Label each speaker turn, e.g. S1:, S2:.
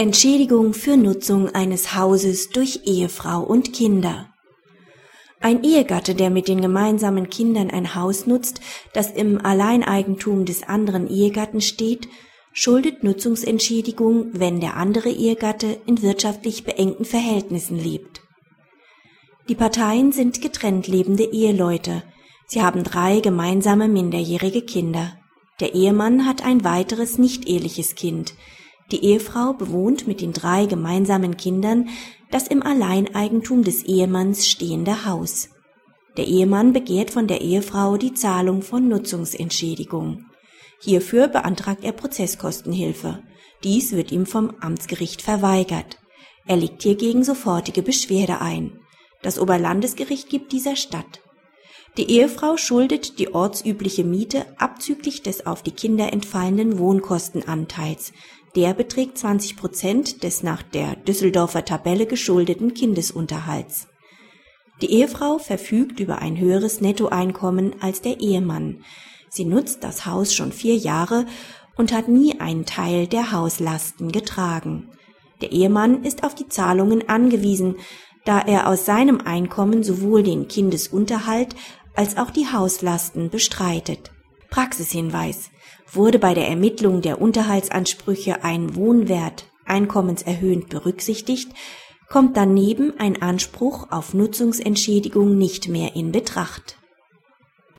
S1: Entschädigung für Nutzung eines Hauses durch Ehefrau und Kinder. Ein Ehegatte, der mit den gemeinsamen Kindern ein Haus nutzt, das im Alleineigentum des anderen Ehegatten steht, schuldet Nutzungsentschädigung, wenn der andere Ehegatte in wirtschaftlich beengten Verhältnissen lebt. Die Parteien sind getrennt lebende Eheleute. Sie haben drei gemeinsame minderjährige Kinder. Der Ehemann hat ein weiteres nicht-eheliches Kind. Die Ehefrau bewohnt mit den drei gemeinsamen Kindern das im Alleineigentum des Ehemanns stehende Haus. Der Ehemann begehrt von der Ehefrau die Zahlung von Nutzungsentschädigung. Hierfür beantragt er Prozesskostenhilfe. Dies wird ihm vom Amtsgericht verweigert. Er legt hiergegen sofortige Beschwerde ein. Das Oberlandesgericht gibt dieser statt. Die Ehefrau schuldet die ortsübliche Miete abzüglich des auf die Kinder entfallenden Wohnkostenanteils, der beträgt 20 Prozent des nach der Düsseldorfer Tabelle geschuldeten Kindesunterhalts. Die Ehefrau verfügt über ein höheres Nettoeinkommen als der Ehemann. Sie nutzt das Haus schon vier Jahre und hat nie einen Teil der Hauslasten getragen. Der Ehemann ist auf die Zahlungen angewiesen, da er aus seinem Einkommen sowohl den Kindesunterhalt als auch die Hauslasten bestreitet. Praxishinweis. Wurde bei der Ermittlung der Unterhaltsansprüche ein Wohnwert einkommenserhöhend berücksichtigt, kommt daneben ein Anspruch auf Nutzungsentschädigung nicht mehr in Betracht